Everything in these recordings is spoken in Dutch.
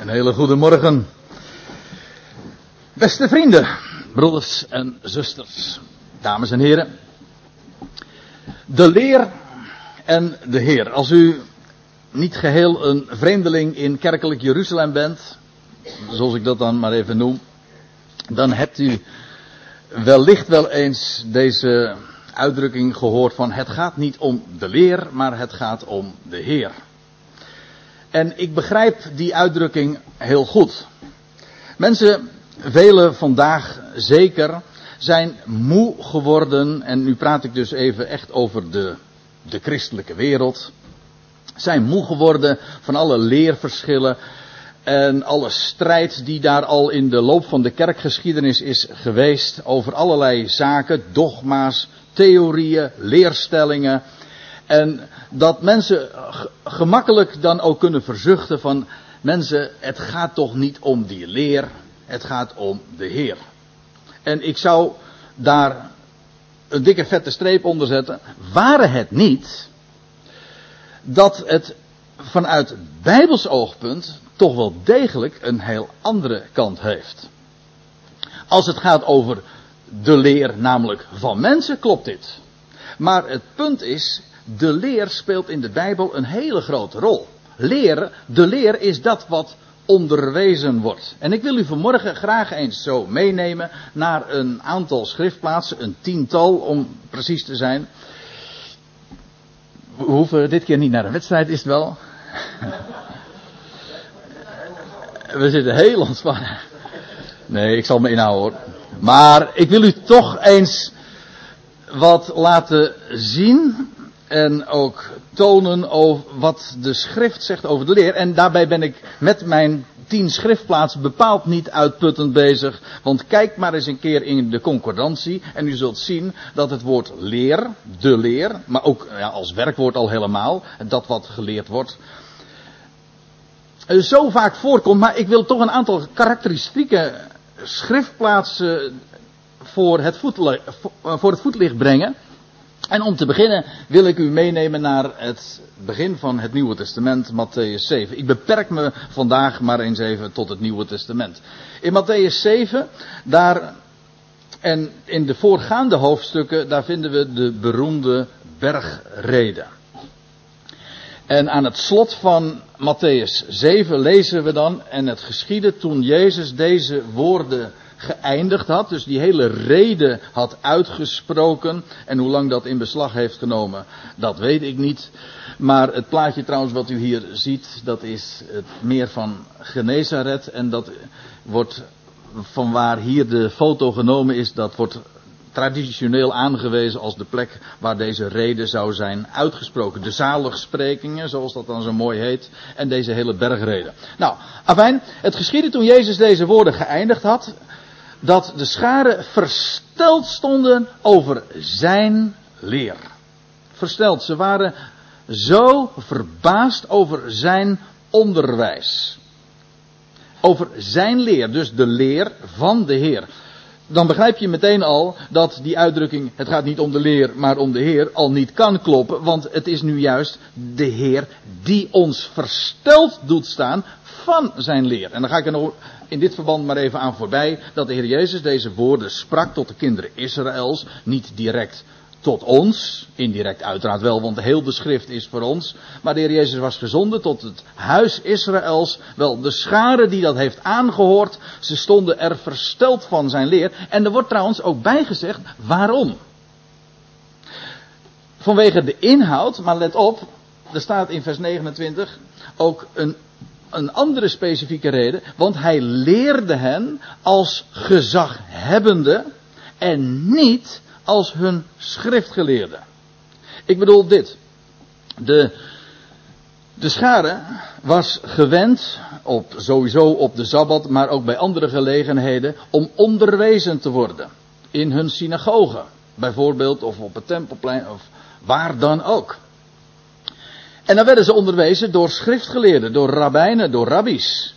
Een hele goede morgen. Beste vrienden, broeders en zusters, dames en heren. De leer en de Heer. Als u niet geheel een vreemdeling in kerkelijk Jeruzalem bent, zoals ik dat dan maar even noem, dan hebt u wellicht wel eens deze uitdrukking gehoord van het gaat niet om de leer, maar het gaat om de Heer. En ik begrijp die uitdrukking heel goed. Mensen, velen vandaag zeker, zijn moe geworden, en nu praat ik dus even echt over de, de christelijke wereld, zijn moe geworden van alle leerverschillen en alle strijd die daar al in de loop van de kerkgeschiedenis is geweest over allerlei zaken, dogma's, theorieën, leerstellingen. En dat mensen gemakkelijk dan ook kunnen verzuchten van mensen, het gaat toch niet om die leer, het gaat om de Heer. En ik zou daar een dikke vette streep onder zetten. Waren het niet dat het vanuit Bijbels oogpunt toch wel degelijk een heel andere kant heeft. Als het gaat over de leer, namelijk van mensen, klopt dit. Maar het punt is, de leer speelt in de Bijbel een hele grote rol. Leren, de leer is dat wat onderwezen wordt. En ik wil u vanmorgen graag eens zo meenemen naar een aantal schriftplaatsen, een tiental om precies te zijn. We hoeven dit keer niet naar een wedstrijd, is het wel? We zitten heel ontspannen. Nee, ik zal me inhouden hoor. Maar ik wil u toch eens wat laten zien en ook tonen over wat de schrift zegt over de leer. En daarbij ben ik met mijn tien schriftplaatsen bepaald niet uitputtend bezig. Want kijk maar eens een keer in de concordantie en u zult zien dat het woord leer, de leer, maar ook ja, als werkwoord al helemaal, dat wat geleerd wordt, zo vaak voorkomt. Maar ik wil toch een aantal karakteristieke schriftplaatsen voor het, voor het voetlicht brengen. En om te beginnen wil ik u meenemen naar het begin van het Nieuwe Testament, Matthäus 7. Ik beperk me vandaag maar eens even tot het Nieuwe Testament. In Matthäus 7, daar en in de voorgaande hoofdstukken, daar vinden we de beroemde bergreden. En aan het slot van Matthäus 7 lezen we dan, en het geschiedde toen Jezus deze woorden geëindigd had, dus die hele reden had uitgesproken. En hoe lang dat in beslag heeft genomen, dat weet ik niet. Maar het plaatje trouwens wat u hier ziet, dat is het meer van Genezaret. En dat wordt van waar hier de foto genomen is, dat wordt traditioneel aangewezen als de plek waar deze reden zou zijn uitgesproken. De zaligsprekingen, zoals dat dan zo mooi heet, en deze hele bergreden. Nou, afijn, het geschiedde toen Jezus deze woorden geëindigd had, dat de scharen versteld stonden over zijn leer. Versteld, ze waren zo verbaasd over zijn onderwijs. Over zijn leer, dus de leer van de Heer. Dan begrijp je meteen al dat die uitdrukking, het gaat niet om de leer, maar om de Heer, al niet kan kloppen. Want het is nu juist de Heer die ons versteld doet staan van zijn leer. En dan ga ik er nog in dit verband maar even aan voorbij dat de Heer Jezus deze woorden sprak tot de kinderen Israëls, niet direct tot ons, indirect uiteraard wel, want heel de schrift is voor ons. Maar de Heer Jezus was gezonden tot het huis Israëls. Wel, de schare die dat heeft aangehoord, ze stonden er versteld van zijn leer. En er wordt trouwens ook bijgezegd waarom. Vanwege de inhoud, maar let op, er staat in vers 29 ook een een andere specifieke reden, want hij leerde hen als gezaghebbende en niet als hun schriftgeleerde. Ik bedoel dit. De, de schare was gewend, op, sowieso op de Sabbat, maar ook bij andere gelegenheden, om onderwezen te worden. In hun synagoge, bijvoorbeeld, of op het tempelplein, of waar dan ook. En dan werden ze onderwezen door schriftgeleerden, door rabbijnen, door rabbies.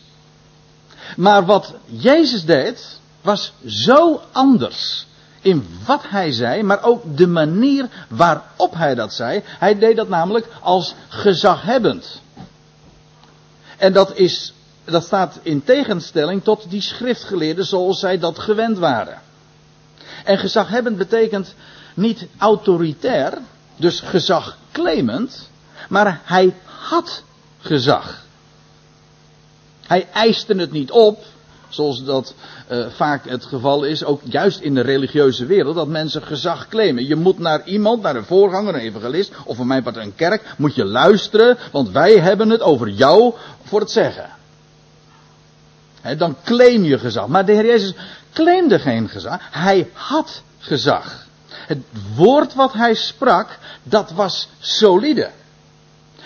Maar wat Jezus deed, was zo anders in wat hij zei, maar ook de manier waarop hij dat zei. Hij deed dat namelijk als gezaghebbend. En dat is dat staat in tegenstelling tot die schriftgeleerden zoals zij dat gewend waren. En gezaghebbend betekent niet autoritair, dus gezagclaimend, maar hij had gezag. Hij eiste het niet op, zoals dat uh, vaak het geval is, ook juist in de religieuze wereld, dat mensen gezag claimen. Je moet naar iemand, naar een voorganger, een evangelist, of voor mijn part een kerk, moet je luisteren, want wij hebben het over jou voor het zeggen. Dan claim je gezag. Maar de Heer Jezus claimde geen gezag, hij had gezag. Het woord wat hij sprak, dat was solide.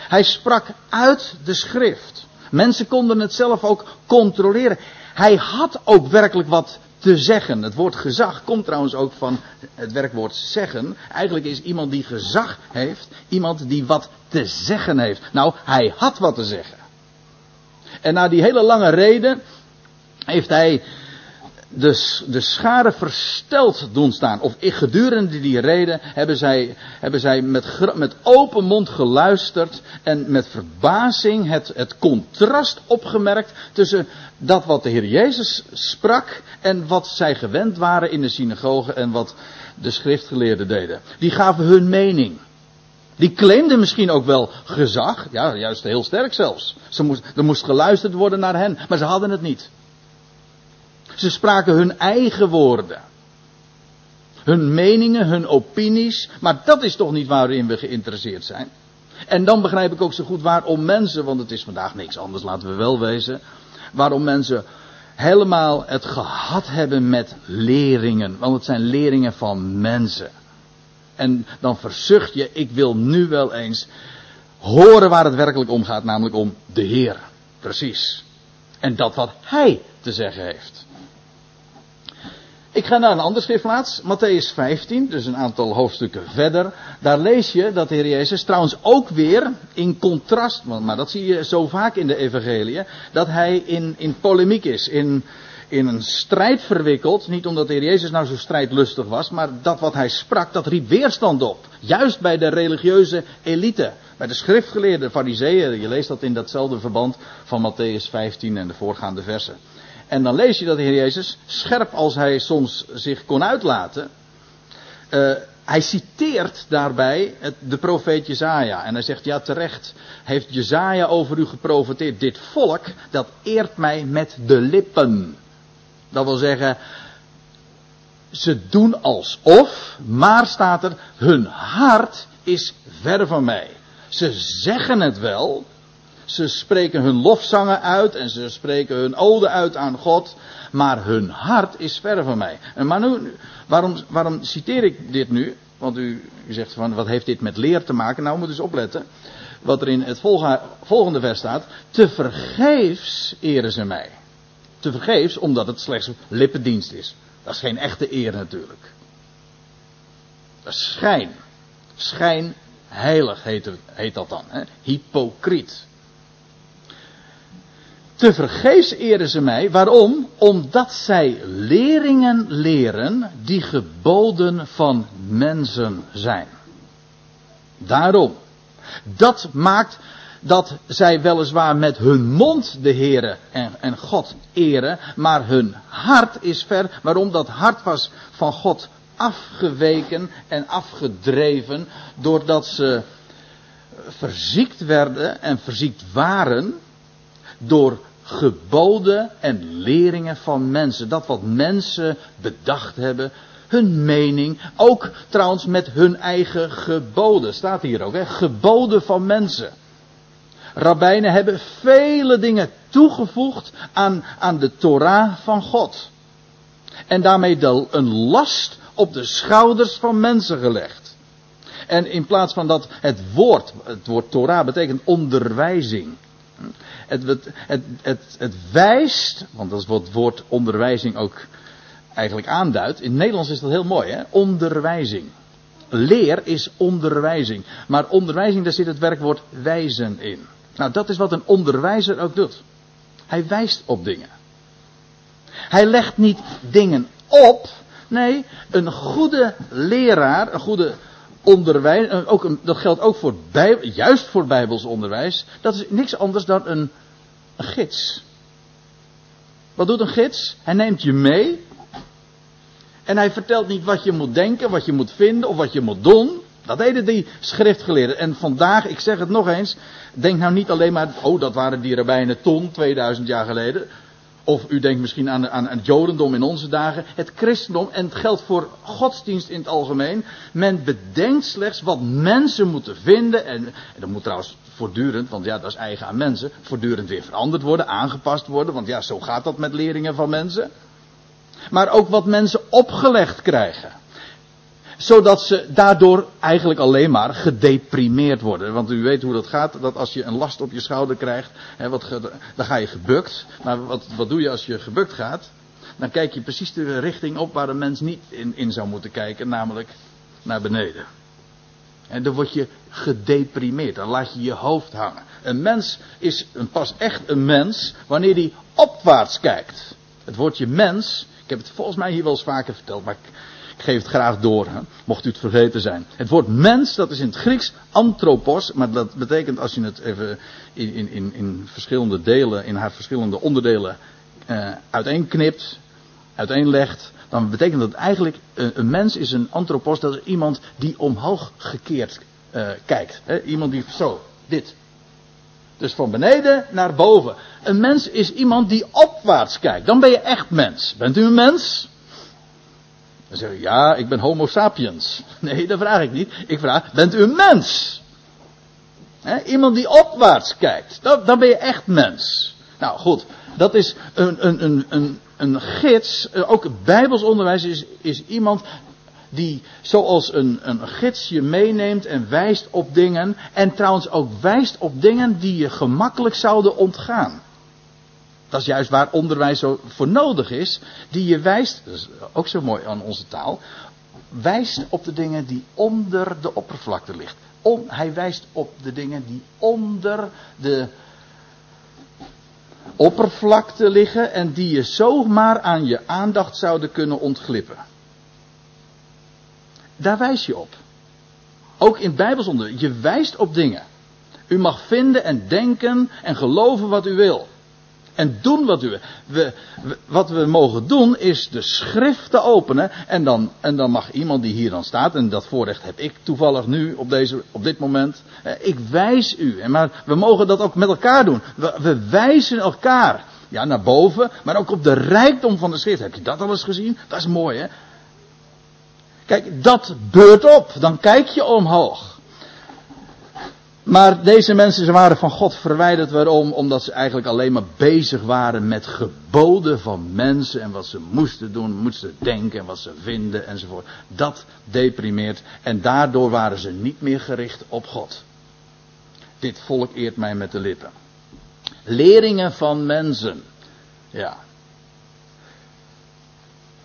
Hij sprak uit de schrift. Mensen konden het zelf ook controleren. Hij had ook werkelijk wat te zeggen. Het woord gezag komt trouwens ook van het werkwoord zeggen. Eigenlijk is iemand die gezag heeft, iemand die wat te zeggen heeft. Nou, hij had wat te zeggen. En na die hele lange reden heeft hij de, de schade versteld doen staan. Of gedurende die reden hebben zij, hebben zij met, met open mond geluisterd en met verbazing het, het contrast opgemerkt tussen dat wat de Heer Jezus sprak en wat zij gewend waren in de synagoge en wat de schriftgeleerden deden. Die gaven hun mening. Die claimden misschien ook wel gezag, ja, juist heel sterk zelfs. Ze moest, er moest geluisterd worden naar hen, maar ze hadden het niet. Ze spraken hun eigen woorden. Hun meningen, hun opinies. Maar dat is toch niet waarin we geïnteresseerd zijn. En dan begrijp ik ook zo goed waarom mensen, want het is vandaag niks anders, laten we wel wezen. Waarom mensen helemaal het gehad hebben met leringen. Want het zijn leringen van mensen. En dan verzucht je, ik wil nu wel eens horen waar het werkelijk om gaat, namelijk om de Heer. Precies. En dat wat Hij te zeggen heeft. Ik ga naar een andere schriftplaats, Matthäus 15, dus een aantal hoofdstukken verder. Daar lees je dat de Heer Jezus trouwens ook weer in contrast, maar dat zie je zo vaak in de evangelie, dat hij in, in polemiek is, in, in een strijd verwikkeld. Niet omdat de Heer Jezus nou zo strijdlustig was, maar dat wat hij sprak, dat riep weerstand op. Juist bij de religieuze elite, bij de schriftgeleerde fariseeën. Je leest dat in datzelfde verband van Matthäus 15 en de voorgaande versen. En dan lees je dat de Heer Jezus, scherp als hij soms zich kon uitlaten, uh, hij citeert daarbij het, de profeet Jezaja. En hij zegt, ja terecht heeft Jezaja over u geprofeteerd. Dit volk, dat eert mij met de lippen. Dat wil zeggen, ze doen alsof, maar staat er, hun hart is ver van mij. Ze zeggen het wel, ze spreken hun lofzangen uit en ze spreken hun ode uit aan God. Maar hun hart is ver van mij. En maar nu, waarom, waarom citeer ik dit nu? Want u, zegt van wat heeft dit met leer te maken? Nou, moet eens opletten. Wat er in het volgende vers staat. Te vergeefs eren ze mij. Te vergeefs omdat het slechts lippendienst is. Dat is geen echte eer natuurlijk. Dat is schijn. Schijn heilig heet, heet dat dan. Hè? Hypocriet. Te vergeefs eren ze mij. Waarom? Omdat zij leringen leren die geboden van mensen zijn. Daarom. Dat maakt dat zij weliswaar met hun mond de Heere en, en God eren, maar hun hart is ver. Waarom? Dat hart was van God afgeweken en afgedreven doordat ze verziekt werden en verziekt waren door geboden en leringen van mensen. Dat wat mensen bedacht hebben, hun mening, ook trouwens met hun eigen geboden. Staat hier ook, hè? geboden van mensen. Rabbijnen hebben vele dingen toegevoegd aan, aan de Torah van God. En daarmee de, een last op de schouders van mensen gelegd. En in plaats van dat het woord, het woord Torah betekent onderwijzing. Het, het, het, het, wijst, want dat is wat het woord onderwijzing ook eigenlijk aanduidt. In het Nederlands is dat heel mooi, hè? Onderwijzing. Leer is onderwijzing. Maar onderwijzing, daar zit het werkwoord wijzen in. Nou, dat is wat een onderwijzer ook doet. Hij wijst op dingen. Hij legt niet dingen op. Nee, een goede leraar, een goede onderwijs, ook een, dat geldt ook voor bij, juist voor bijbels onderwijs, dat is niks anders dan een, een gids. Wat doet een gids? Hij neemt je mee. En hij vertelt niet wat je moet denken, wat je moet vinden of wat je moet doen. Dat deden die schriftgeleerden. En vandaag, ik zeg het nog eens, denk nou niet alleen maar, oh dat waren die rabbijnen ton, 2000 jaar geleden. Of u denkt misschien aan, aan, aan het jodendom in onze dagen. Het christendom, en het geldt voor godsdienst in het algemeen. Men bedenkt slechts wat mensen moeten vinden. En, en dat moet trouwens voortdurend, want ja, dat is eigen aan mensen. Voortdurend weer veranderd worden, aangepast worden. Want ja, zo gaat dat met leringen van mensen. Maar ook wat mensen opgelegd krijgen zodat ze daardoor eigenlijk alleen maar gedeprimeerd worden. Want u weet hoe dat gaat, dat als je een last op je schouder krijgt, hè, wat dan ga je gebukt. Maar wat, wat doe je als je gebukt gaat? Dan kijk je precies de richting op waar een mens niet in, in zou moeten kijken, namelijk naar beneden. En dan word je gedeprimeerd, dan laat je je hoofd hangen. Een mens is een, pas echt een mens wanneer hij opwaarts kijkt. Het woordje mens, ik heb het volgens mij hier wel eens vaker verteld, maar geef het graag door, mocht u het vergeten zijn. Het woord mens, dat is in het Grieks anthropos, maar dat betekent als je het even in, in, in, verschillende delen, in haar verschillende onderdelen uh, uiteenknipt, uiteenlegt, dan betekent dat eigenlijk een, een, mens is een anthropos, dat is iemand die omhoog gekeerd uh, kijkt. Hè? Iemand die zo, dit. Dus van beneden naar boven. Een mens is iemand die opwaarts kijkt. Dan ben je echt mens. Bent u een mens? Dan zeg je, ja, ik ben homo sapiens. Nee, dat vraag ik niet. Ik vraag, bent u een mens? iemand die opwaarts kijkt. Dan, dan ben je echt mens. Nou goed, dat is een, een, een, een, een gids. Eh, ook Bijbels onderwijs is, is iemand die zoals een, een gids je meeneemt en wijst op dingen. En trouwens ook wijst op dingen die je gemakkelijk zouden ontgaan. Dat is juist waar onderwijs zo voor nodig is. Die je wijst, dat is ook zo mooi aan onze taal, wijst op de dingen die onder de oppervlakte ligt. hij wijst op de dingen die onder de oppervlakte liggen en die je zomaar aan je aandacht zouden kunnen ontglippen. Daar wijs je op. Ook in Bijbelsonderwijs. Je wijst op dingen. U mag vinden en denken en geloven wat u wil. En doen wat u. We, wat we mogen doen is de schrift te openen. En dan, en dan mag iemand die hier dan staat. En dat voorrecht heb ik toevallig nu op, deze, op dit moment. Eh, ik wijs u. Maar we mogen dat ook met elkaar doen. We, we wijzen elkaar. Ja, naar boven. Maar ook op de rijkdom van de schrift. Heb je dat al eens gezien? Dat is mooi hè. Kijk, dat beurt op. Dan kijk je omhoog. Maar deze mensen ze waren van God verwijderd. Waarom? Omdat ze eigenlijk alleen maar bezig waren met geboden van mensen. En wat ze moesten doen, moesten denken en wat ze vinden enzovoort. Dat deprimeert. En daardoor waren ze niet meer gericht op God. Dit volk eert mij met de lippen. Leringen van mensen. Ja,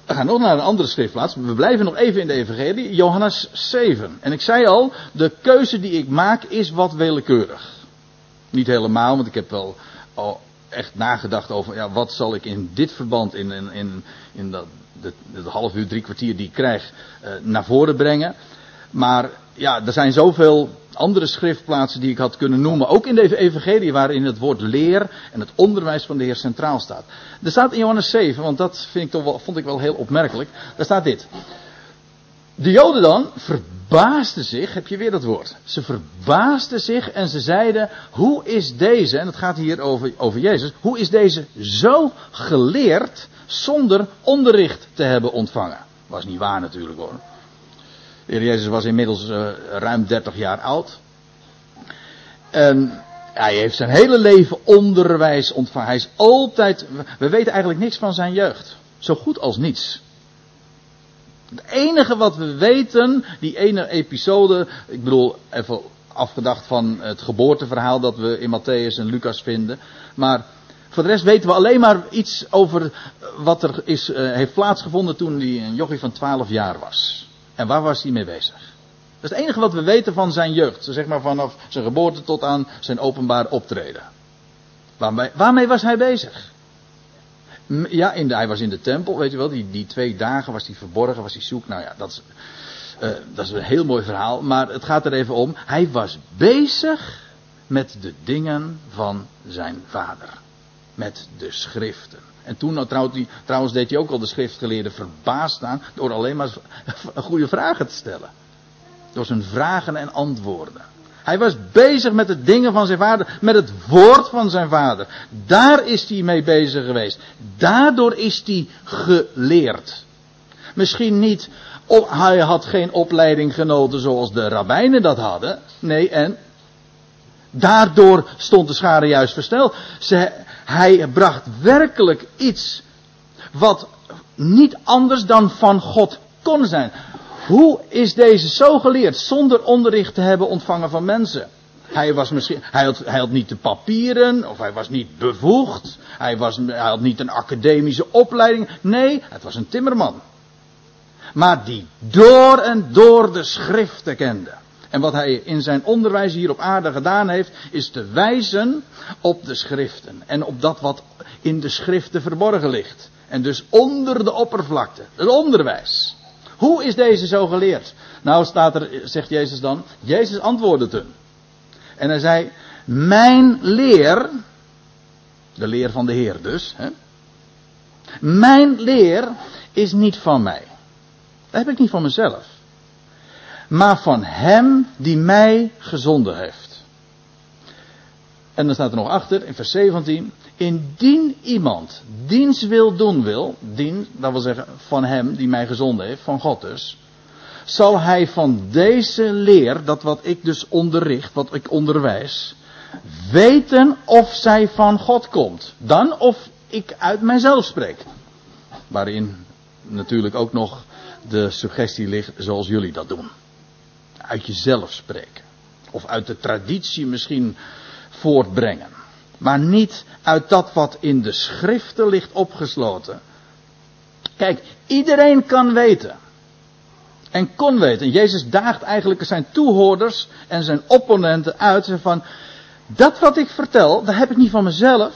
we gaan nog naar een andere schriftplaats. We blijven nog even in de Evangelie. Johannes 7. En ik zei al, de keuze die ik maak is wat willekeurig. Niet helemaal, want ik heb wel echt nagedacht over, ja, wat zal ik in dit verband, in, in, in, dat, de, half uur, drie kwartier die ik krijg, uh, naar voren brengen. Maar ja, er zijn zoveel andere schriftplaatsen die ik had kunnen noemen. Ook in de evangelie waarin het woord leer en het onderwijs van de Heer centraal staat. Er staat in Johannes 7, want dat vind ik toch wel, vond ik wel heel opmerkelijk. Daar staat dit. De Joden dan verbaasden zich, heb je weer dat woord. Ze verbaasden zich en ze zeiden, hoe is deze, en het gaat hier over, over Jezus, hoe is deze zo geleerd zonder onderricht te hebben ontvangen? Was niet waar natuurlijk hoor. De heer Jezus was inmiddels uh, ruim 30 jaar oud. En hij heeft zijn hele leven onderwijs ontvangen. Hij is altijd. We weten eigenlijk niks van zijn jeugd. Zo goed als niets. Het enige wat we weten, die ene episode. Ik bedoel, even afgedacht van het geboorteverhaal dat we in Matthäus en Lucas vinden. Maar voor de rest weten we alleen maar iets over wat er is, uh, heeft plaatsgevonden toen hij een jochie van 12 jaar was. En waar was hij mee bezig? Dat is het enige wat we weten van zijn jeugd. Zeg maar vanaf zijn geboorte tot aan zijn openbaar optreden. Waarmee, waarmee was hij bezig? Ja, in hij was in de tempel, weet je wel. Die, die twee dagen was hij verborgen, was hij zoek. Nou ja, dat is, uh, dat is een heel mooi verhaal. Maar het gaat er even om. Hij was bezig met de dingen van zijn vader. met de schriften. En toen nou, trouwens, deed hij ook al de schriftgeleerden verbaasd aan door alleen maar goede vragen te stellen. Door zijn vragen en antwoorden. Hij was bezig met de dingen van zijn vader, met het woord van zijn vader. Daar is hij mee bezig geweest. Daardoor is hij geleerd. Misschien niet, hij had geen opleiding genoten zoals de rabbijnen dat hadden. Nee, en daardoor stond de schade juist versteld. Ze, hij bracht werkelijk iets wat niet anders dan van God kon zijn. Hoe is deze zo geleerd zonder onderricht te hebben ontvangen van mensen? Hij, was misschien, hij, had, hij had niet de papieren, of hij was niet bevoegd, hij, was, hij had niet een academische opleiding. Nee, het was een timmerman. Maar die door en door de schriften kende. En wat hij in zijn onderwijs hier op aarde gedaan heeft, is te wijzen op de schriften. En op dat wat in de schriften verborgen ligt. En dus onder de oppervlakte. Het onderwijs. Hoe is deze zo geleerd? Nou staat er, zegt Jezus dan, Jezus antwoordde toen. En hij zei, mijn leer, de leer van de Heer dus, hè, mijn leer is niet van mij. Dat heb ik niet van mezelf. Maar van hem die mij gezonden heeft. En dan staat er nog achter, in vers 17. Indien iemand diens wil doen wil, dien, dat wil zeggen van hem die mij gezonden heeft, van God dus, zal hij van deze leer, dat wat ik dus onderricht, wat ik onderwijs, weten of zij van God komt. Dan of ik uit mijzelf spreek. Waarin natuurlijk ook nog de suggestie ligt zoals jullie dat doen. Uit jezelf spreken. Of uit de traditie misschien voortbrengen maar niet uit dat wat in de schriften ligt opgesloten. Kijk, iedereen kan weten. En kon weten. En Jezus daagt eigenlijk zijn toehoorders en zijn opponenten uit. Van, dat wat ik vertel, dat heb ik niet van mezelf.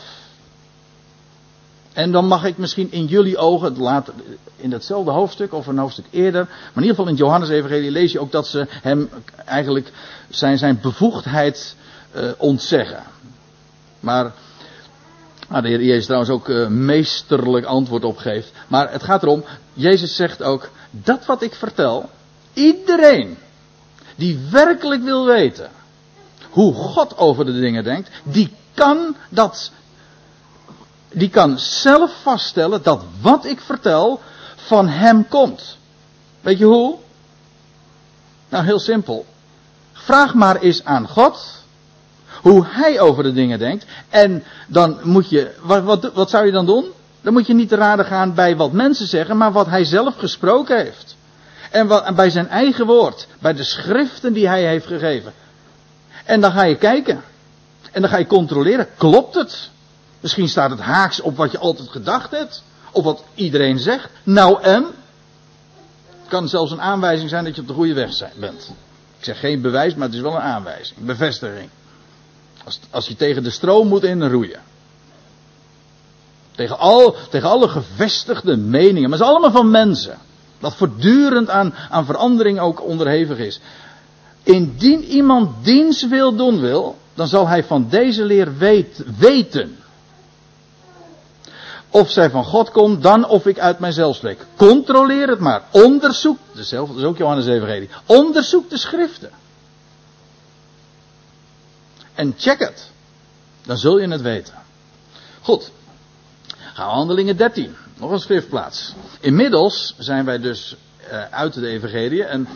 En dan mag ik misschien in jullie ogen, later, in datzelfde hoofdstuk of een hoofdstuk eerder, maar in ieder geval in Johannes-evangelie lees je ook dat ze hem eigenlijk zijn, zijn bevoegdheid uh, ontzeggen. Maar waar de Heer Jezus trouwens ook uh, meesterlijk antwoord op geeft. Maar het gaat erom, Jezus zegt ook, dat wat ik vertel, iedereen die werkelijk wil weten hoe God over de dingen denkt, die kan dat, die kan zelf vaststellen dat wat ik vertel van Hem komt. Weet je hoe? Nou, heel simpel. Vraag maar eens aan God hoe hij over de dingen denkt. En dan moet je, wat, wat, wat zou je dan doen? Dan moet je niet te raden gaan bij wat mensen zeggen, maar wat hij zelf gesproken heeft. En, wat, en bij zijn eigen woord, bij de schriften die hij heeft gegeven. En dan ga je kijken. En dan ga je controleren, klopt het? Misschien staat het haaks op wat je altijd gedacht hebt. Of wat iedereen zegt. Nou en? Het kan zelfs een aanwijzing zijn dat je op de goede weg bent. Ik zeg geen bewijs, maar het is wel een aanwijzing. Bevestiging. Als, als je tegen de stroom moet inroeien. Tegen, al, tegen alle gevestigde meningen. Maar het is allemaal van mensen. Dat voortdurend aan, aan verandering ook onderhevig is. Indien iemand dienst wil doen wil, dan zal hij van deze leer weten. Of zij van God komt, dan of ik uit mijzelf spreek. Controleer het maar. Onderzoek, dezelfde, dat is ook Johannes Evangelie. Onderzoek de schriften en check het. Dan zul je het weten. Goed. Gaan we handelingen 13. Nog een schriftplaats. Inmiddels zijn wij dus uh, uit de evangelie en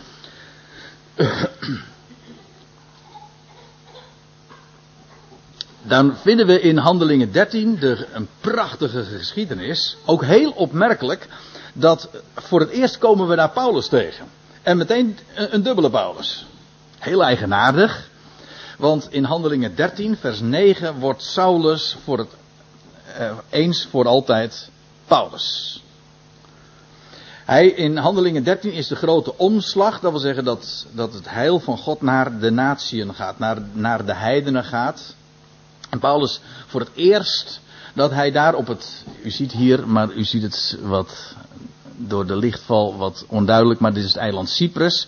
dan vinden we in Handelingen 13 de, een prachtige geschiedenis. Ook heel opmerkelijk dat voor het eerst komen we daar Paulus tegen. En meteen een, dubbele Paulus. Heel eigenaardig. Want in Handelingen 13, vers 9 wordt Saulus voor het, eh, eens voor altijd Paulus. Hij, in Handelingen 13 is de grote omslag, dat wil zeggen dat, dat het heil van God naar de natieën gaat, naar, naar de heidenen gaat. En Paulus voor het eerst dat hij daar op het, u ziet hier, maar u ziet het wat door de lichtval wat onduidelijk, maar dit is het eiland Cyprus.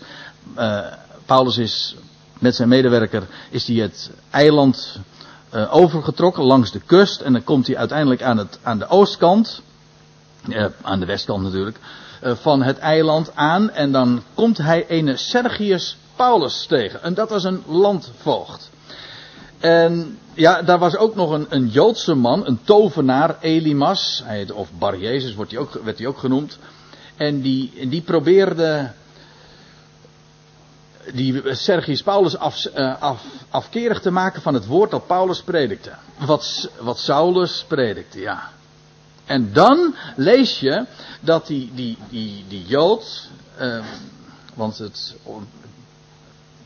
Uh, Paulus is met zijn medewerker is hij het eiland uh, overgetrokken langs de kust. En dan komt hij uiteindelijk aan, het, aan de oostkant. Uh, aan de westkant natuurlijk. Van het eiland aan. En dan komt hij ene Sergius Paulus tegen. En dat was een landvoogd. En ja, daar was ook nog een, een Joodse man, een tovenaar, Elimas. Hij of Bar Jezus wordt hij ook, werd hij ook genoemd. En die, die probeerde die Sergius Paulus af, uh, af, afkerig te maken van het woord dat Paulus predikte. Wat, wat Saulus predikte, ja. En dan lees je dat die, die, die, die Jood, uh, want het,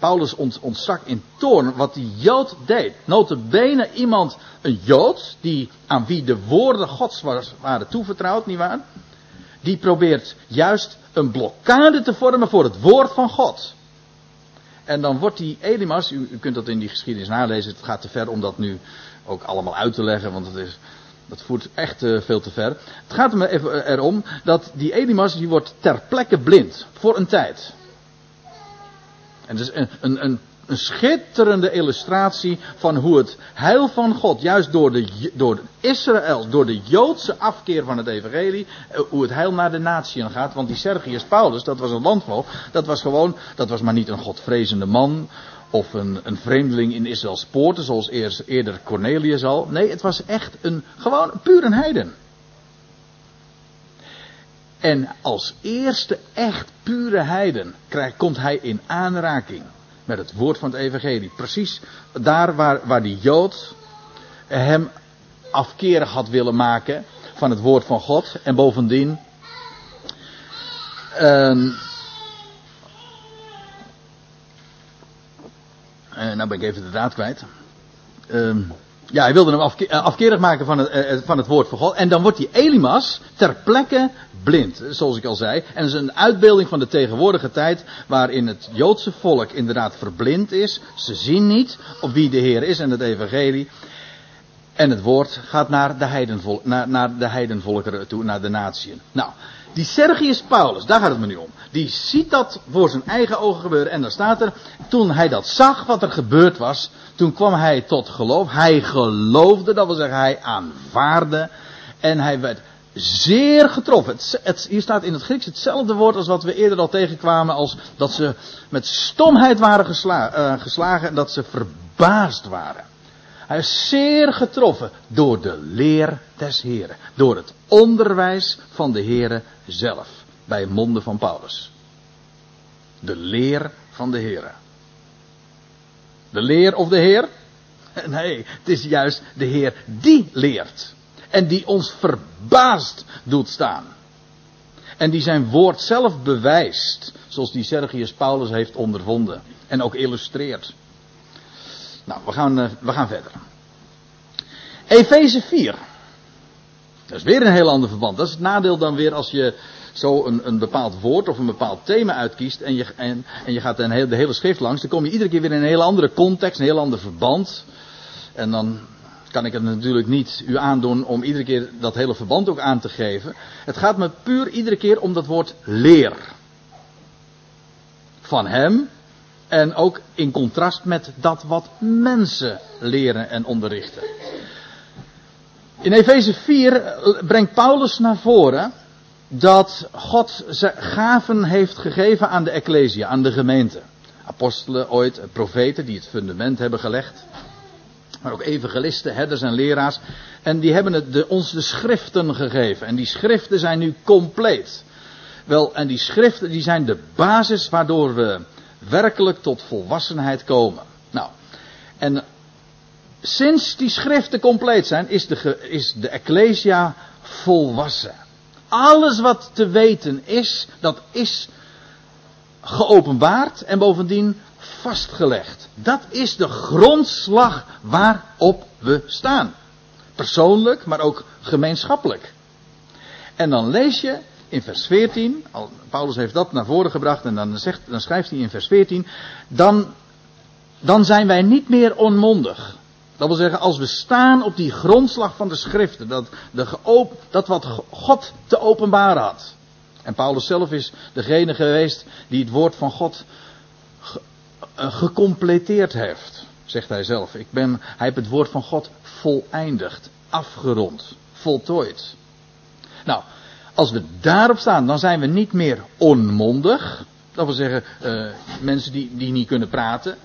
Paulus ont, ontstak in toorn wat die Jood deed. Notabene iemand, een Jood, die, aan wie de woorden Gods waren toevertrouwd, nietwaar? Die probeert juist een blokkade te vormen voor het woord van God. En dan wordt die Elimas, u, kunt dat in die geschiedenis nalezen, het gaat te ver om dat nu ook allemaal uit te leggen, want het is, dat voert echt uh, veel te ver. Het gaat even erom dat die Elimas, die wordt ter plekke blind, voor een tijd. En dus een, een, een, een schitterende illustratie van hoe het heil van God, juist door, de, door Israël, door de Joodse afkeer van het evangelie, eh, hoe het heil naar de natieën gaat. Want die Sergius Paulus, dat was een landvoogd, dat was gewoon, dat was maar niet een godvrezende man, of een, een vreemdeling in Israëls poorten, zoals eerder Cornelius al. Nee, het was echt een, gewoon puur een heiden. En als eerste echt pure heiden krijgt, komt hij in aanraking met het woord van het evangelie. Precies daar waar, waar die Jood hem afkerig had willen maken van het woord van God. En bovendien. Uh, nou ben ik even de draad kwijt. Uh, ja, hij wilde hem eh, afkerig maken van het, uh, van het woord van God. En dan wordt die Elimas ter plekke blind, zoals ik al zei. En dat is een uitbeelding van de tegenwoordige tijd waarin het Joodse volk inderdaad verblind is. Ze zien niet op wie de Heer is en het evangelie. En het woord gaat naar de, heidenvol naar, naar de heidenvolkeren toe, naar de natieën. Nou, die Sergius Paulus, daar gaat het me nu om. Die ziet dat voor zijn eigen ogen gebeuren. En dan staat er, toen hij dat zag wat er gebeurd was, toen kwam hij tot geloof. Hij geloofde, dat wil zeggen hij aanvaarde. En hij werd zeer getroffen. Het, hier staat in het Grieks hetzelfde woord als wat we eerder al tegenkwamen. Als dat ze met stomheid waren uh, geslagen en dat ze verbaasd waren. Hij is zeer getroffen door de leer des Heren. Door het onderwijs van de Heren zelf. Bij monden van Paulus. De leer van de Heren. De leer of de Heer? Nee, het is juist de Heer die leert. En die ons verbaasd doet staan. En die zijn woord zelf bewijst. Zoals die Sergius Paulus heeft ondervonden. En ook illustreert. Nou, we gaan, uh, we gaan verder. Efeze 4. Dat is weer een heel ander verband. Dat is het nadeel dan weer als je zo een, een bepaald woord of een bepaald thema uitkiest en je, en, en je gaat een heel, de hele schrift langs. Dan kom je iedere keer weer in een hele andere context, een heel ander verband. En dan kan ik het natuurlijk niet u aandoen om iedere keer dat hele verband ook aan te geven. Het gaat me puur iedere keer om dat woord leer. Van hem en ook in contrast met dat wat mensen leren en onderrichten. In Efeze 4 brengt Paulus naar voren dat God gaven heeft gegeven aan de Ecclesia, aan de gemeente. Apostelen ooit, profeten die het fundament hebben gelegd. Maar ook evangelisten, herders en leraars. En die hebben het de, ons de schriften gegeven. En die schriften zijn nu compleet. Wel, en die schriften die zijn de basis waardoor we werkelijk tot volwassenheid komen. Nou, en sinds die schriften compleet zijn, is de, is de Ecclesia volwassen. Alles wat te weten is, dat is geopenbaard en bovendien vastgelegd. Dat is de grondslag waarop we staan. Persoonlijk, maar ook gemeenschappelijk. En dan lees je in vers 14, Paulus heeft dat naar voren gebracht en dan, zegt, dan schrijft hij in vers 14, dan, dan zijn wij niet meer onmondig. Dat wil zeggen, als we staan op die grondslag van de schriften, dat, de dat wat God te openbaren had. En Paulus zelf is degene geweest die het woord van God ge, uh, gecompleteerd heeft. zegt hij zelf. Ik ben, hij heeft het woord van God voleindigd, afgerond, voltooid. Nou, als we daarop staan, dan zijn we niet meer onmondig. Dat wil zeggen, uh, mensen die, die niet kunnen praten.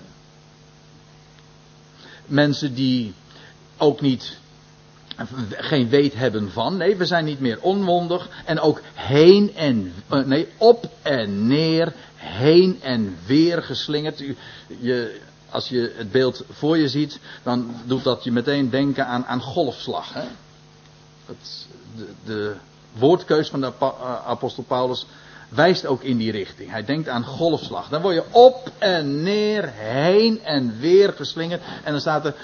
Mensen die ook niet geen weet hebben van. Nee, we zijn niet meer onmondig. En ook heen en, uh, nee, op en neer, heen en weer geslingerd. Je, als je het beeld voor je ziet, dan doet dat je meteen denken aan, aan golfslag. Hè? Het, de, de woordkeus van de eh, apostel Paulus wijst ook in die richting. Hij denkt aan golfslag. Dan word je op en neer, heen en weer geslingerd. En dan staat er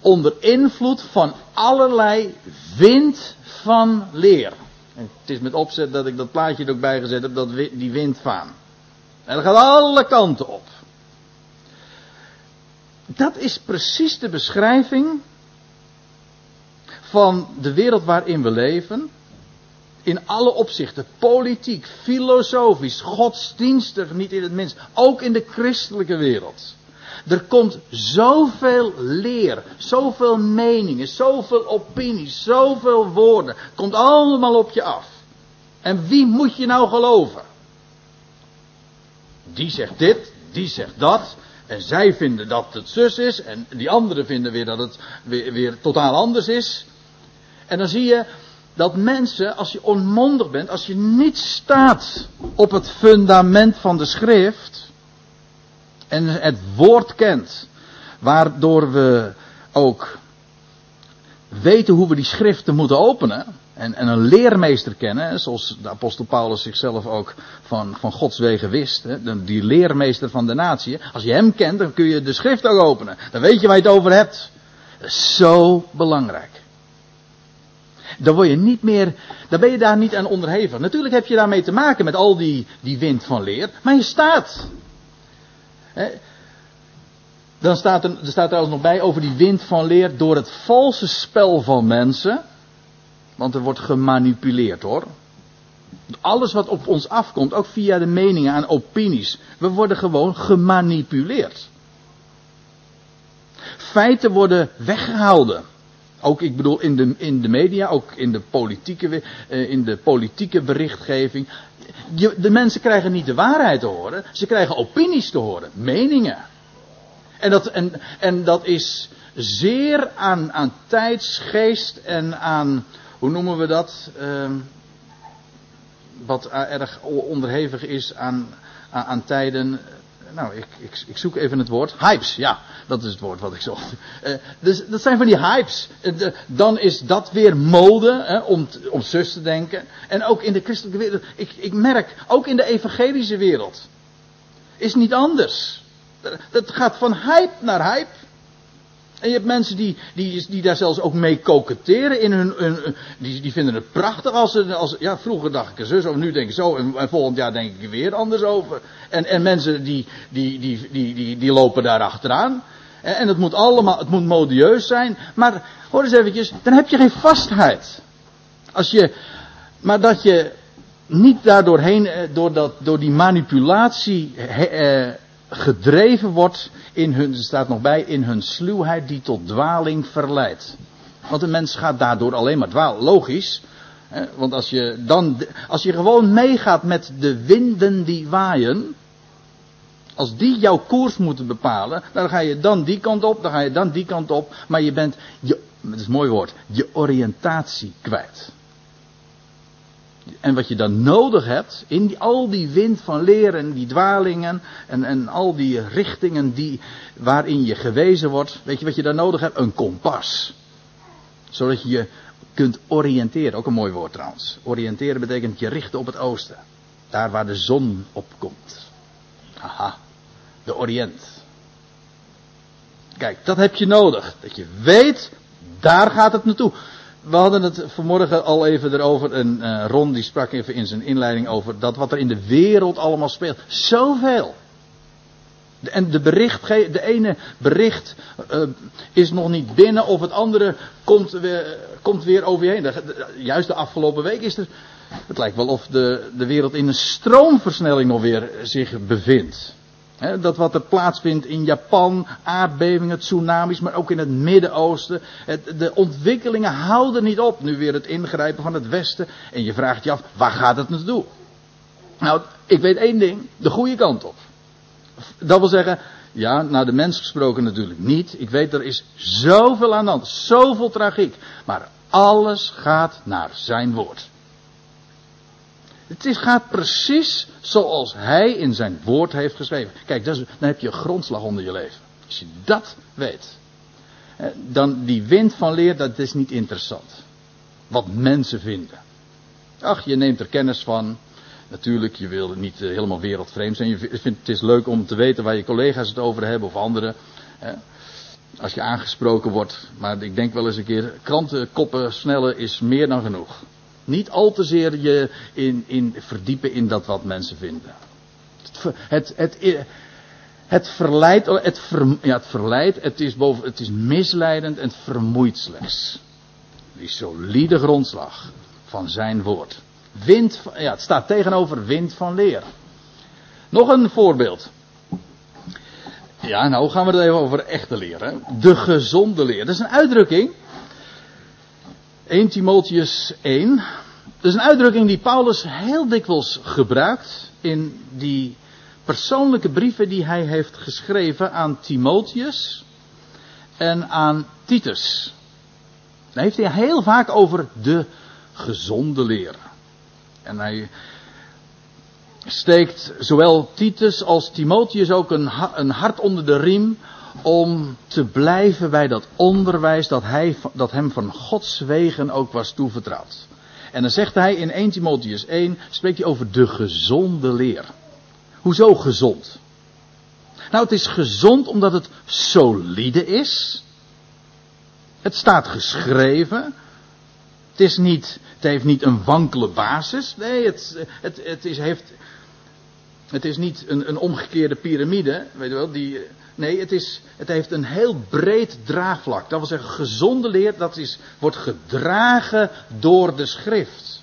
onder invloed van allerlei wind van leer. En het is met opzet dat ik dat plaatje er ook bij gezet heb, dat die windvaan. En dat gaat alle kanten op. Dat is precies de beschrijving van de wereld waarin we leven. In alle opzichten, politiek, filosofisch, godsdienstig, niet in het minst, ook in de christelijke wereld. Er komt zoveel leer, zoveel meningen, zoveel opinies, zoveel woorden. Komt allemaal op je af. En wie moet je nou geloven? Die zegt dit, die zegt dat. En zij vinden dat het zus is. En die anderen vinden weer dat het weer, weer totaal anders is. En dan zie je dat mensen, als je onmondig bent, als je niet staat op het fundament van de schrift en het woord kent, waardoor we ook weten hoe we die schriften moeten openen en, en een leermeester kennen, zoals de apostel Paulus zichzelf ook van, van Gods wegen wist, hè, die leermeester van de natie. Als je hem kent, dan kun je de schrift ook openen. Dan weet je waar je het over hebt. Zo belangrijk dan word je niet meer, dan ben je daar niet aan onderhevig. Natuurlijk heb je daarmee te maken met al die, die wind van leer, maar je staat. Dan staat er, er staat trouwens nog bij over die wind van leer door het valse spel van mensen. Want er wordt gemanipuleerd hoor. Alles wat op ons afkomt, ook via de meningen en opinies, we worden gewoon gemanipuleerd. Feiten worden weggehouden. Ook, ik bedoel, in de, in de media, ook in de politieke, eh, in de politieke berichtgeving. De mensen krijgen niet de waarheid te horen, ze krijgen opinies te horen, meningen. En dat, en, en dat is zeer aan, aan tijdsgeest en aan, hoe noemen we dat? Uh, wat erg onderhevig is aan, aan tijden nou, ik, ik, ik, zoek even het woord. Hypes, ja, dat is het woord wat ik zocht. Uh, dus dat zijn van die hypes. Uh, dan is dat weer mode, om, om zus te denken. En ook in de christelijke wereld. Ik, ik merk, ook in de evangelische wereld. Is niet anders. Dat gaat van hype naar hype. En je hebt mensen die, die, die daar zelfs ook mee koketteren in hun, hun die, die vinden het prachtig als ze, als, ja vroeger dacht ik er zo, nu denk ik zo, en, en, volgend jaar denk ik er weer anders over. En, en mensen die, die, die, die, die, die lopen daar achteraan. En, en het moet allemaal, het moet modieus zijn, maar hoor eens eventjes, dan heb je geen vastheid. Als je, maar dat je niet daardoorheen, eh, door, dat, door die manipulatie, eh, gedreven wordt in hun, er staat nog bij, in hun sluwheid die tot dwaling verleidt. Want een mens gaat daardoor alleen maar dwalen. Logisch. Hè, want als je dan, als je gewoon meegaat met de winden die waaien. Als die jouw koers moeten bepalen, dan ga je dan die kant op, dan ga je dan die kant op. Maar je bent, je, dat is een mooi woord, je oriëntatie kwijt. En wat je dan nodig hebt, in al die wind van leren, die dwalingen en, en al die richtingen die, waarin je gewezen wordt, weet je wat je dan nodig hebt? Een kompas. Zodat je je kunt oriënteren, ook een mooi woord trouwens. Oriënteren betekent je richten op het oosten. Daar waar de zon op komt. Aha, de Oriënt. Kijk, dat heb je nodig. Dat je weet, daar gaat het naartoe we hadden het vanmorgen al even erover. En uh, Ron die sprak even in zijn inleiding over dat wat er in de wereld allemaal speelt. Zoveel. En de bericht, de ene bericht uh, is nog niet binnen of het andere komt weer, komt weer over je heen. juist de afgelopen week is er. Het lijkt wel of de, de wereld in een stroomversnelling nog weer zich bevindt. Dat wat er plaatsvindt in Japan, aardbevingen, tsunamis, maar ook in het Midden-Oosten. De ontwikkelingen houden niet op. Nu weer het ingrijpen van het Westen. En je vraagt je af, waar gaat het naartoe? Nou, ik weet één ding, de goede kant op. Dat wil zeggen, ja, naar de mens gesproken natuurlijk niet. Ik weet, er is zoveel aan de hand, zoveel tragiek. Maar alles gaat naar zijn woord. Het is, gaat precies zoals hij in zijn woord heeft geschreven. Kijk, dan heb je een grondslag onder je leven. Als je dat weet. Dan die wind van leer, dat is niet interessant. Wat mensen vinden. Ach, je neemt er kennis van. Natuurlijk, je wil niet eh, helemaal wereldvreemd zijn. Je vindt het is leuk om te weten waar je collega's het over hebben of anderen. Als je aangesproken wordt. Maar ik denk wel eens een keer, krantenkoppen snellen is meer dan genoeg. Niet al te zeer je in, in verdiepen in dat wat mensen vinden. Het, het, het, het verleidt, het, ja, het verleidt, het is, boven, het is misleidend en het slechts. Die solide grondslag van zijn woord. Wind, ja, het staat tegenover wind van leer. Nog een voorbeeld. Ja, nou gaan we het even over echte leer. Hè? De gezonde leer. Dat is een uitdrukking 1 Timotheus 1. Dat is een uitdrukking die Paulus heel dikwijls gebruikt in die persoonlijke brieven die hij heeft geschreven aan Timotheus en aan Titus. Daar heeft hij heel vaak over de gezonde leer. En hij steekt zowel Titus als Timotheus ook een, een hart onder de riem om te blijven bij dat onderwijs dat, hij, dat hem van Gods wegen ook was toevertrouwd. En dan zegt hij in 1 Timotheus 1, spreekt hij over de gezonde leer. Hoezo gezond? Nou, het is gezond omdat het solide is. Het staat geschreven. Het, is niet, het heeft niet een wankele basis. Nee, het, het, het, is, heeft, het is niet een, een omgekeerde piramide. Weet je wel, die, Nee, het, is, het heeft een heel breed draagvlak. Dat wil zeggen, gezonde leer, dat is, wordt gedragen door de schrift.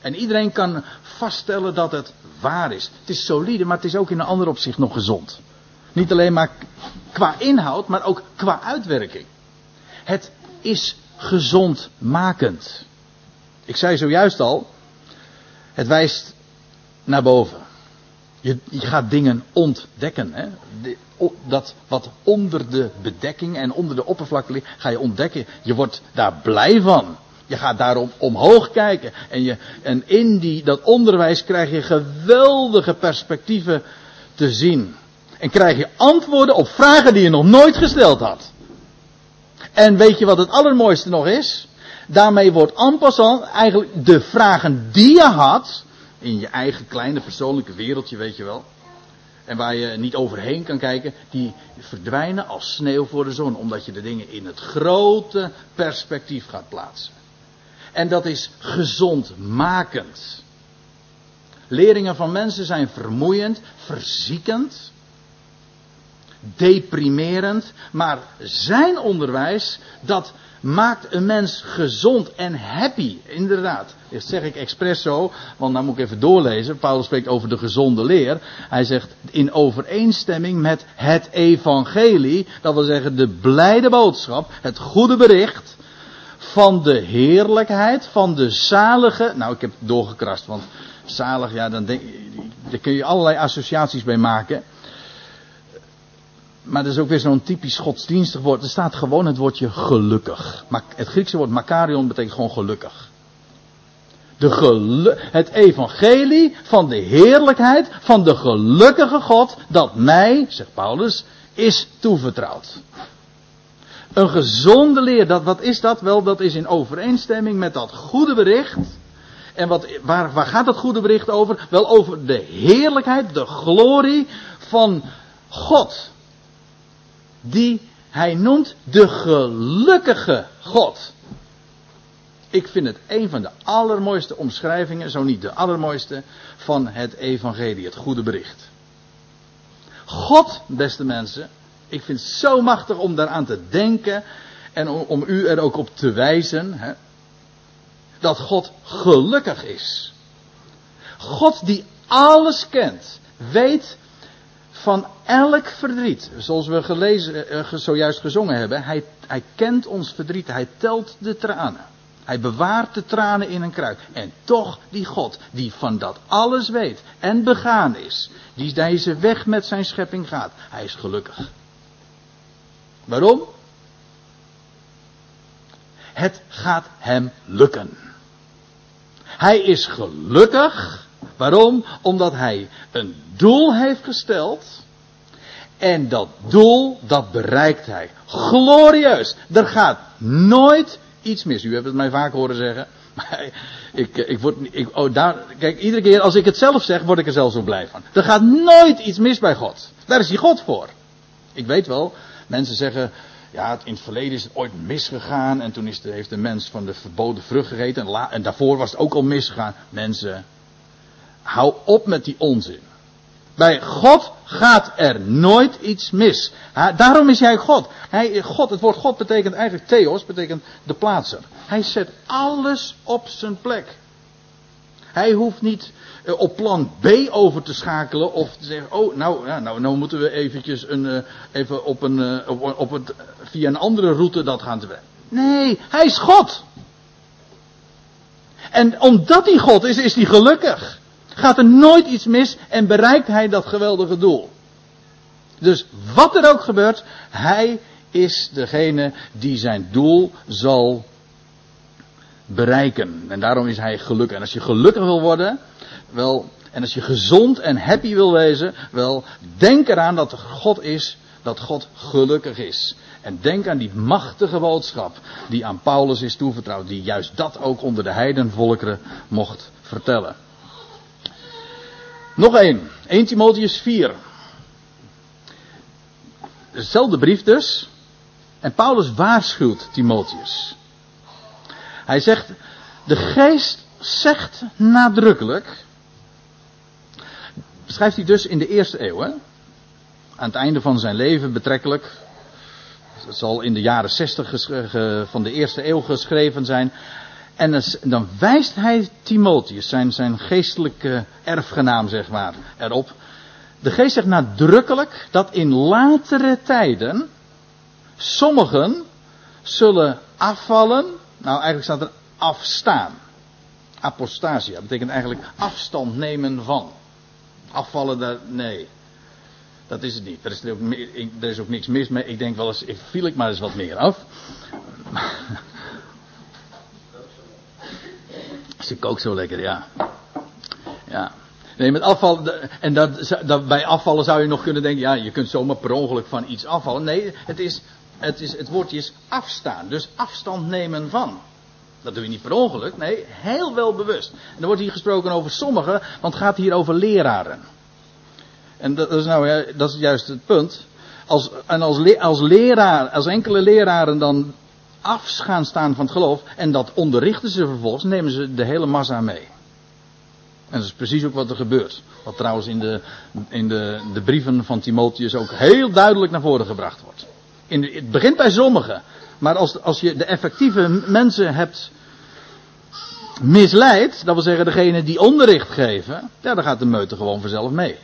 En iedereen kan vaststellen dat het waar is. Het is solide, maar het is ook in een ander opzicht nog gezond. Niet alleen maar qua inhoud, maar ook qua uitwerking. Het is gezondmakend. Ik zei zojuist al, het wijst naar boven. Je, je gaat dingen ontdekken. Hè? dat wat onder de bedekking en onder de oppervlakte ligt, ga je ontdekken. Je wordt daar blij van. Je gaat daarom omhoog kijken. En, je, en in die, dat onderwijs krijg je geweldige perspectieven te zien. En krijg je antwoorden op vragen die je nog nooit gesteld had. En weet je wat het allermooiste nog is? Daarmee wordt en eigenlijk de vragen die je had, in je eigen kleine persoonlijke wereldje, weet je wel. En waar je niet overheen kan kijken, die verdwijnen als sneeuw voor de zon. Omdat je de dingen in het grote perspectief gaat plaatsen. En dat is gezondmakend. Leringen van mensen zijn vermoeiend, verziekend, deprimerend. Maar zijn onderwijs, dat maakt een mens gezond en happy. Inderdaad. Dat zeg ik expres zo, want dan moet ik even doorlezen. Paulus spreekt over de gezonde leer. Hij zegt in overeenstemming met het evangelie. Dat wil zeggen de blijde boodschap, het goede bericht van de heerlijkheid, van de zalige. Nou, ik heb doorgekrast, want zalig, ja, dan denk, daar kun je allerlei associaties bij maken maar dat is ook weer zo'n typisch godsdienstig woord. Er staat gewoon het woordje gelukkig. Maar het Griekse woord makarion betekent gewoon gelukkig. De gelu het evangelie van de heerlijkheid van de gelukkige God dat mij, zegt Paulus, is toevertrouwd. Een gezonde leer, dat, wat is dat? Wel, dat is in overeenstemming met dat goede bericht. En wat, waar, waar gaat dat goede bericht over? Wel over de heerlijkheid, de glorie van God die hij noemt de gelukkige God. Ik vind het een van de allermooiste omschrijvingen, zo niet de allermooiste, van het evangelie, het goede bericht. God, beste mensen, ik vind het zo machtig om daaraan te denken en om, om u er ook op te wijzen, hè, dat God gelukkig is. God die alles kent, weet van elk verdriet. Zoals we gelezen, uh, zojuist gezongen hebben. Hij, hij kent ons verdriet. Hij telt de tranen. Hij bewaart de tranen in een kruik. En toch die God, die van dat alles weet en begaan is, die deze weg met zijn schepping gaat, hij is gelukkig. Waarom? Het gaat hem lukken. Hij is gelukkig. Waarom? Omdat hij een doel heeft gesteld. En dat doel, dat bereikt hij. Glorieus. Er gaat nooit iets mis. U hebt het mij vaak horen zeggen. Ik, ik word, ik, oh, daar, kijk, iedere keer als ik het zelf zeg, word ik er zelf zo blij van. Er gaat nooit iets mis bij God. Daar is hij God voor. Ik weet wel, mensen zeggen, ja, in het verleden is het ooit misgegaan. En toen is heeft de mens van de verboden vrucht gegeten. En, en daarvoor was het ook al misgegaan. Mensen, hou op met die onzin. Bij God gaat er nooit iets mis. daarom is hij God. Hij, God. Het woord God betekent eigenlijk theos, betekent de plaatser. Hij zet alles op zijn plek. Hij hoeft niet eh, op plan B over te schakelen of te zeggen, oh, nou, nou, nou moeten we eventjes een, uh, even op een, uh, op, het, via een andere route dat gaan te. Nee, hij is God. En omdat hij God is, is hij gelukkig. Gaat er nooit iets mis en bereikt hij dat geweldige doel. Dus wat er ook gebeurt, hij is degene die zijn doel zal bereiken. En daarom is hij gelukkig. En als je gelukkig wil worden, wel, en als je gezond en happy wil wezen, wel, denk eraan dat God is, dat God gelukkig is. En denk aan die machtige boodschap die aan Paulus is toevertrouwd, die juist dat ook onder de heidenvolkeren mocht vertellen. Nog één, 1 Timotheus 4. Dezelfde brief dus. En Paulus waarschuwt Timotheus. Hij zegt, de geest zegt nadrukkelijk. Beschrijft hij dus in de eerste eeuw. Hè? Aan het einde van zijn leven betrekkelijk. Het zal in de jaren 60 van de eerste eeuw geschreven zijn. En dan wijst hij Timotheus, zijn, zijn geestelijke erfgenaam zeg maar, erop. De geest zegt nadrukkelijk dat in latere tijden sommigen zullen afvallen. Nou, eigenlijk staat er afstaan. Apostasia betekent eigenlijk afstand nemen van. Afvallen daar, nee. Dat is het niet. Er is, ook, niks mis mee. Ik denk wel eens, viel ik maar eens wat meer af. Ze kookt zo lekker, ja. Ja. Nee, met afval, en dat, dat, bij afvallen zou je nog kunnen denken, ja, je kunt zomaar per ongeluk van iets afvallen. Nee, het, is, het, is, het woordje is afstaan, dus afstand nemen van. Dat doe je niet per ongeluk, nee, heel wel bewust. En er wordt hier gesproken over sommigen, want het gaat hier over leraren. En dat is nou, dat is juist het punt. Als, en als, als leraar, als enkele leraren dan af gaan staan van het geloof. En dat onderrichten ze vervolgens, nemen ze de hele massa mee. En dat is precies ook wat er gebeurt. Wat trouwens in de, in de, de brieven van Timotheus ook heel duidelijk naar voren gebracht wordt. In het begint bij sommigen. Maar als, als je de effectieve mensen hebt misleid, dat wil zeggen degene die onderricht geven, ja, dan gaat de meute gewoon vanzelf mee.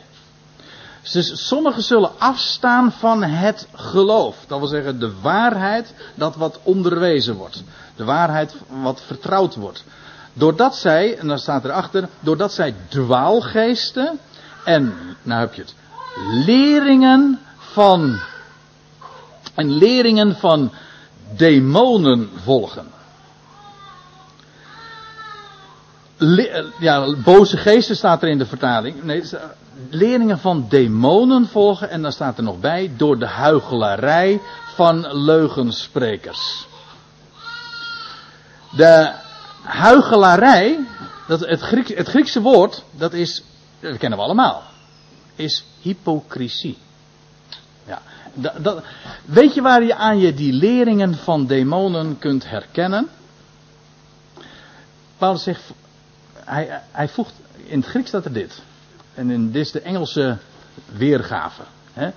Dus sommigen zullen afstaan van het geloof. Dat wil zeggen de waarheid dat wat onderwezen wordt. De waarheid wat vertrouwd wordt. Doordat zij, en dan staat erachter, doordat zij dwaalgeesten en, nou heb je het, leringen van, en leringen van demonen volgen. ja, boze geesten staat er in de vertaling. Nee, leerlingen van demonen volgen. En dan staat er nog bij, door de huichelarij van leugensprekers. De huichelarij, dat het, Grieks, het Griekse woord, dat is, dat kennen we allemaal, is hypocrisie. Ja, dat, dat, weet je waar je aan je die leringen van demonen kunt herkennen? Paulus zegt, hij, hij voegt, in het Grieks staat er dit. En dit is de Engelse weergave. Hè?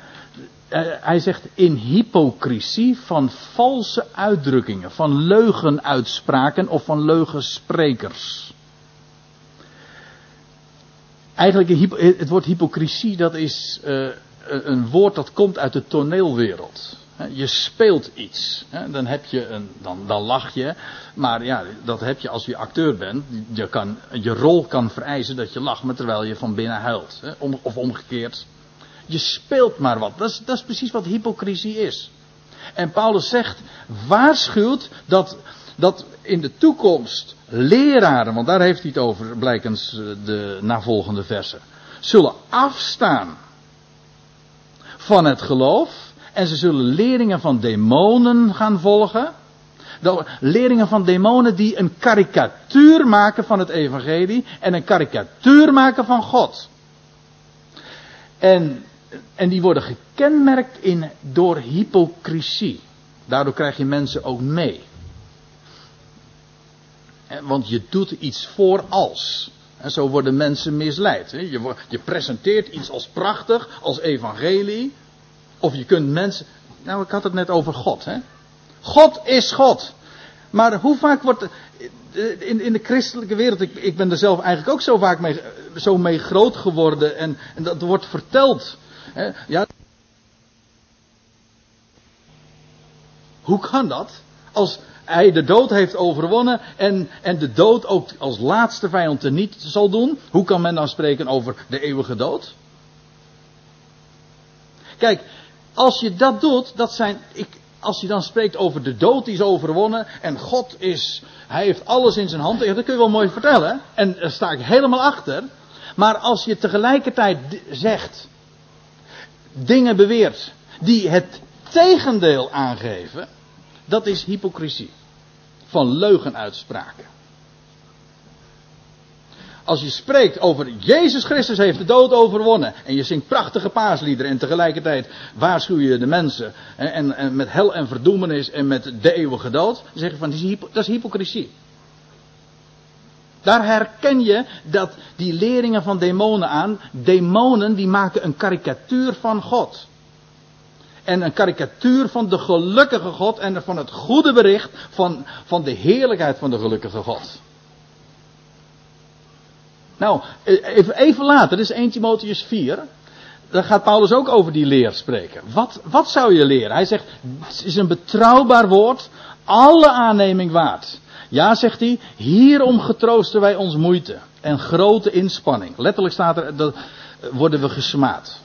Hij zegt in hypocrisie van valse uitdrukkingen, van leugenuitspraken of van leugensprekers. Eigenlijk het woord hypocrisie dat is uh, een woord dat komt uit de toneelwereld. Je speelt iets. Dan, heb je een, dan, dan lach je. Maar ja, dat heb je als je acteur bent. Je, kan, je rol kan vereisen dat je lacht, maar terwijl je van binnen huilt. Of omgekeerd. Je speelt maar wat. Dat is, dat is precies wat hypocrisie is. En Paulus zegt, waarschuwt dat, dat in de toekomst leraren, want daar heeft hij het over, blijkens eh, de navolgende versen, zullen afstaan van het geloof en ze zullen leringen van demonen gaan volgen. Leringen van demonen die een karikatuur maken van het evangelie en een karikatuur maken van God. En, en die worden gekenmerkt in, door hypocrisie. Daardoor krijg je mensen ook mee. Want je doet iets voor als. En zo worden mensen misleid. Je, je presenteert iets als prachtig, als evangelie. Of je kunt mensen. Nou, ik had het net over God. Hè? God is God. Maar hoe vaak wordt. In, in de christelijke wereld, ik, ik ben er zelf eigenlijk ook zo vaak mee, zo mee groot geworden. En, en dat wordt verteld. Hè? Ja. Hoe kan dat? Als hij de dood heeft overwonnen en, en de dood ook als laatste vijand er niet zal doen. Hoe kan men dan spreken over de eeuwige dood? Kijk, als je dat doet, dat zijn, ik, als je dan spreekt over de dood die is overwonnen en God is, hij heeft alles in zijn hand, dat kun je wel mooi vertellen en daar sta ik helemaal achter. Maar als je tegelijkertijd zegt, dingen beweert die het tegendeel aangeven, dat is hypocrisie. Van leugenuitspraken. Als je spreekt over Jezus Christus heeft de dood overwonnen. En je zingt prachtige paasliederen. En tegelijkertijd waarschuw je de mensen. En, en, met hel en verdoemenis en met de eeuwige dood. Dan zeg je van dat is hypocrisie. Daar herken je dat die leringen van demonen aan. Demonen die maken een karikatuur van God. En een karikatuur van de gelukkige God en van het goede bericht van, van de heerlijkheid van de gelukkige God. Nou, even, even later, is 1 Timotheus 4. Daar gaat Paulus ook over die leer spreken. Wat, wat zou je leren? Hij zegt, het is een betrouwbaar woord, alle aanneming waard. Ja, zegt hij, hierom getroosten wij ons moeite en grote inspanning. Letterlijk staat er, dat worden we gesmaad.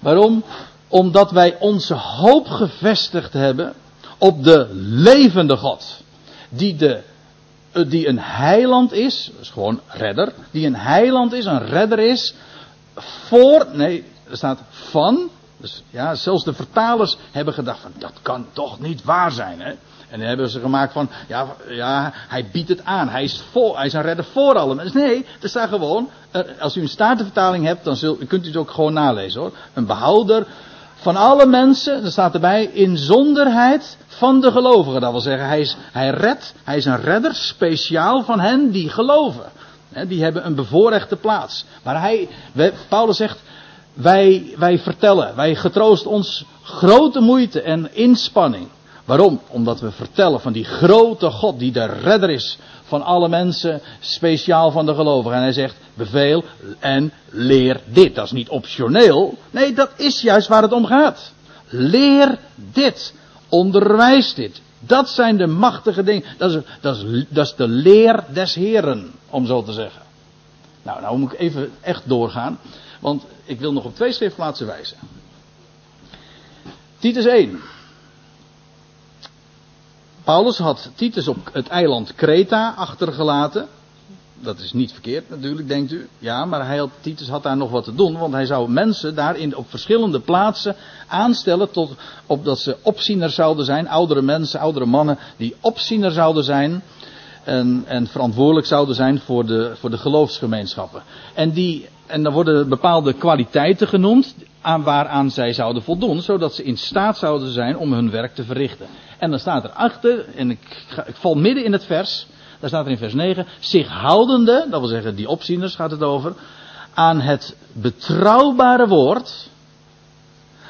Waarom? Omdat wij onze hoop gevestigd hebben op de levende God. Die de eh, die een heiland is, dat is gewoon redder, die een heiland is, een redder is, voor, nee, er staat van, dus ja, zelfs de vertalers hebben gedacht van, dat kan toch niet waar zijn, hè. En dan hebben ze gemaakt van, ja, ja, hij biedt het aan, hij is, voor, hij is een redder voor alle mensen. Nee, er staat gewoon, als u een statenvertaling hebt, dan zult, kunt u het ook gewoon nalezen hoor. Een behouder van alle mensen, er staat erbij, in zonderheid van de gelovigen. Dat wil zeggen, hij, is, hij redt, hij is een redder speciaal van hen die geloven. die hebben een bevoorrechte plaats. Maar hij, Paulus zegt, wij, wij vertellen, wij getroost ons grote moeite en inspanning. Waarom? Omdat we vertellen van die grote God die de redder is van alle mensen, speciaal van de gelovigen. En hij zegt, beveel en leer dit. Dat is niet optioneel. Nee, dat is juist waar het om gaat. Leer dit. Onderwijs dit. Dat zijn de machtige dingen. Dat is, dat is, dat is de leer des Heren, om zo te zeggen. Nou, nou moet ik even echt doorgaan. Want ik wil nog op twee schriftplaatsen wijzen. Titus 1. Paulus had Titus op het eiland Kreta achtergelaten. Dat is niet verkeerd natuurlijk, denkt u. Ja, maar hij had, Titus had daar nog wat te doen. Want hij zou mensen daar in, op verschillende plaatsen aanstellen. Tot, opdat ze opziener zouden zijn. Oudere mensen, oudere mannen. Die opziener zouden zijn. En, en verantwoordelijk zouden zijn voor de, voor de geloofsgemeenschappen. En, die, en dan worden bepaalde kwaliteiten genoemd. Aan waaraan zij zouden voldoen. Zodat ze in staat zouden zijn om hun werk te verrichten. En dan staat er achter, en ik, ga, ik val midden in het vers, daar staat er in vers 9, zich houdende, dat wil zeggen die opzieners gaat het over, aan het betrouwbare woord,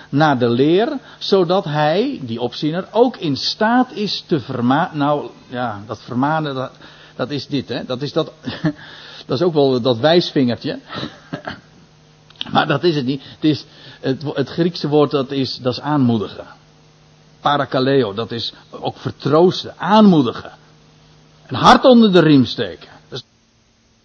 naar de leer, zodat hij, die opziener, ook in staat is te vermanen. Nou, ja, dat vermanen, dat, is dit, hè. Dat is dat, dat is ook wel dat wijsvingertje. Maar dat is het niet. Het, is, het, het Griekse woord dat is, dat is aanmoedigen. Parakaleo, dat is ook vertroosten, aanmoedigen. Een hart onder de riem steken.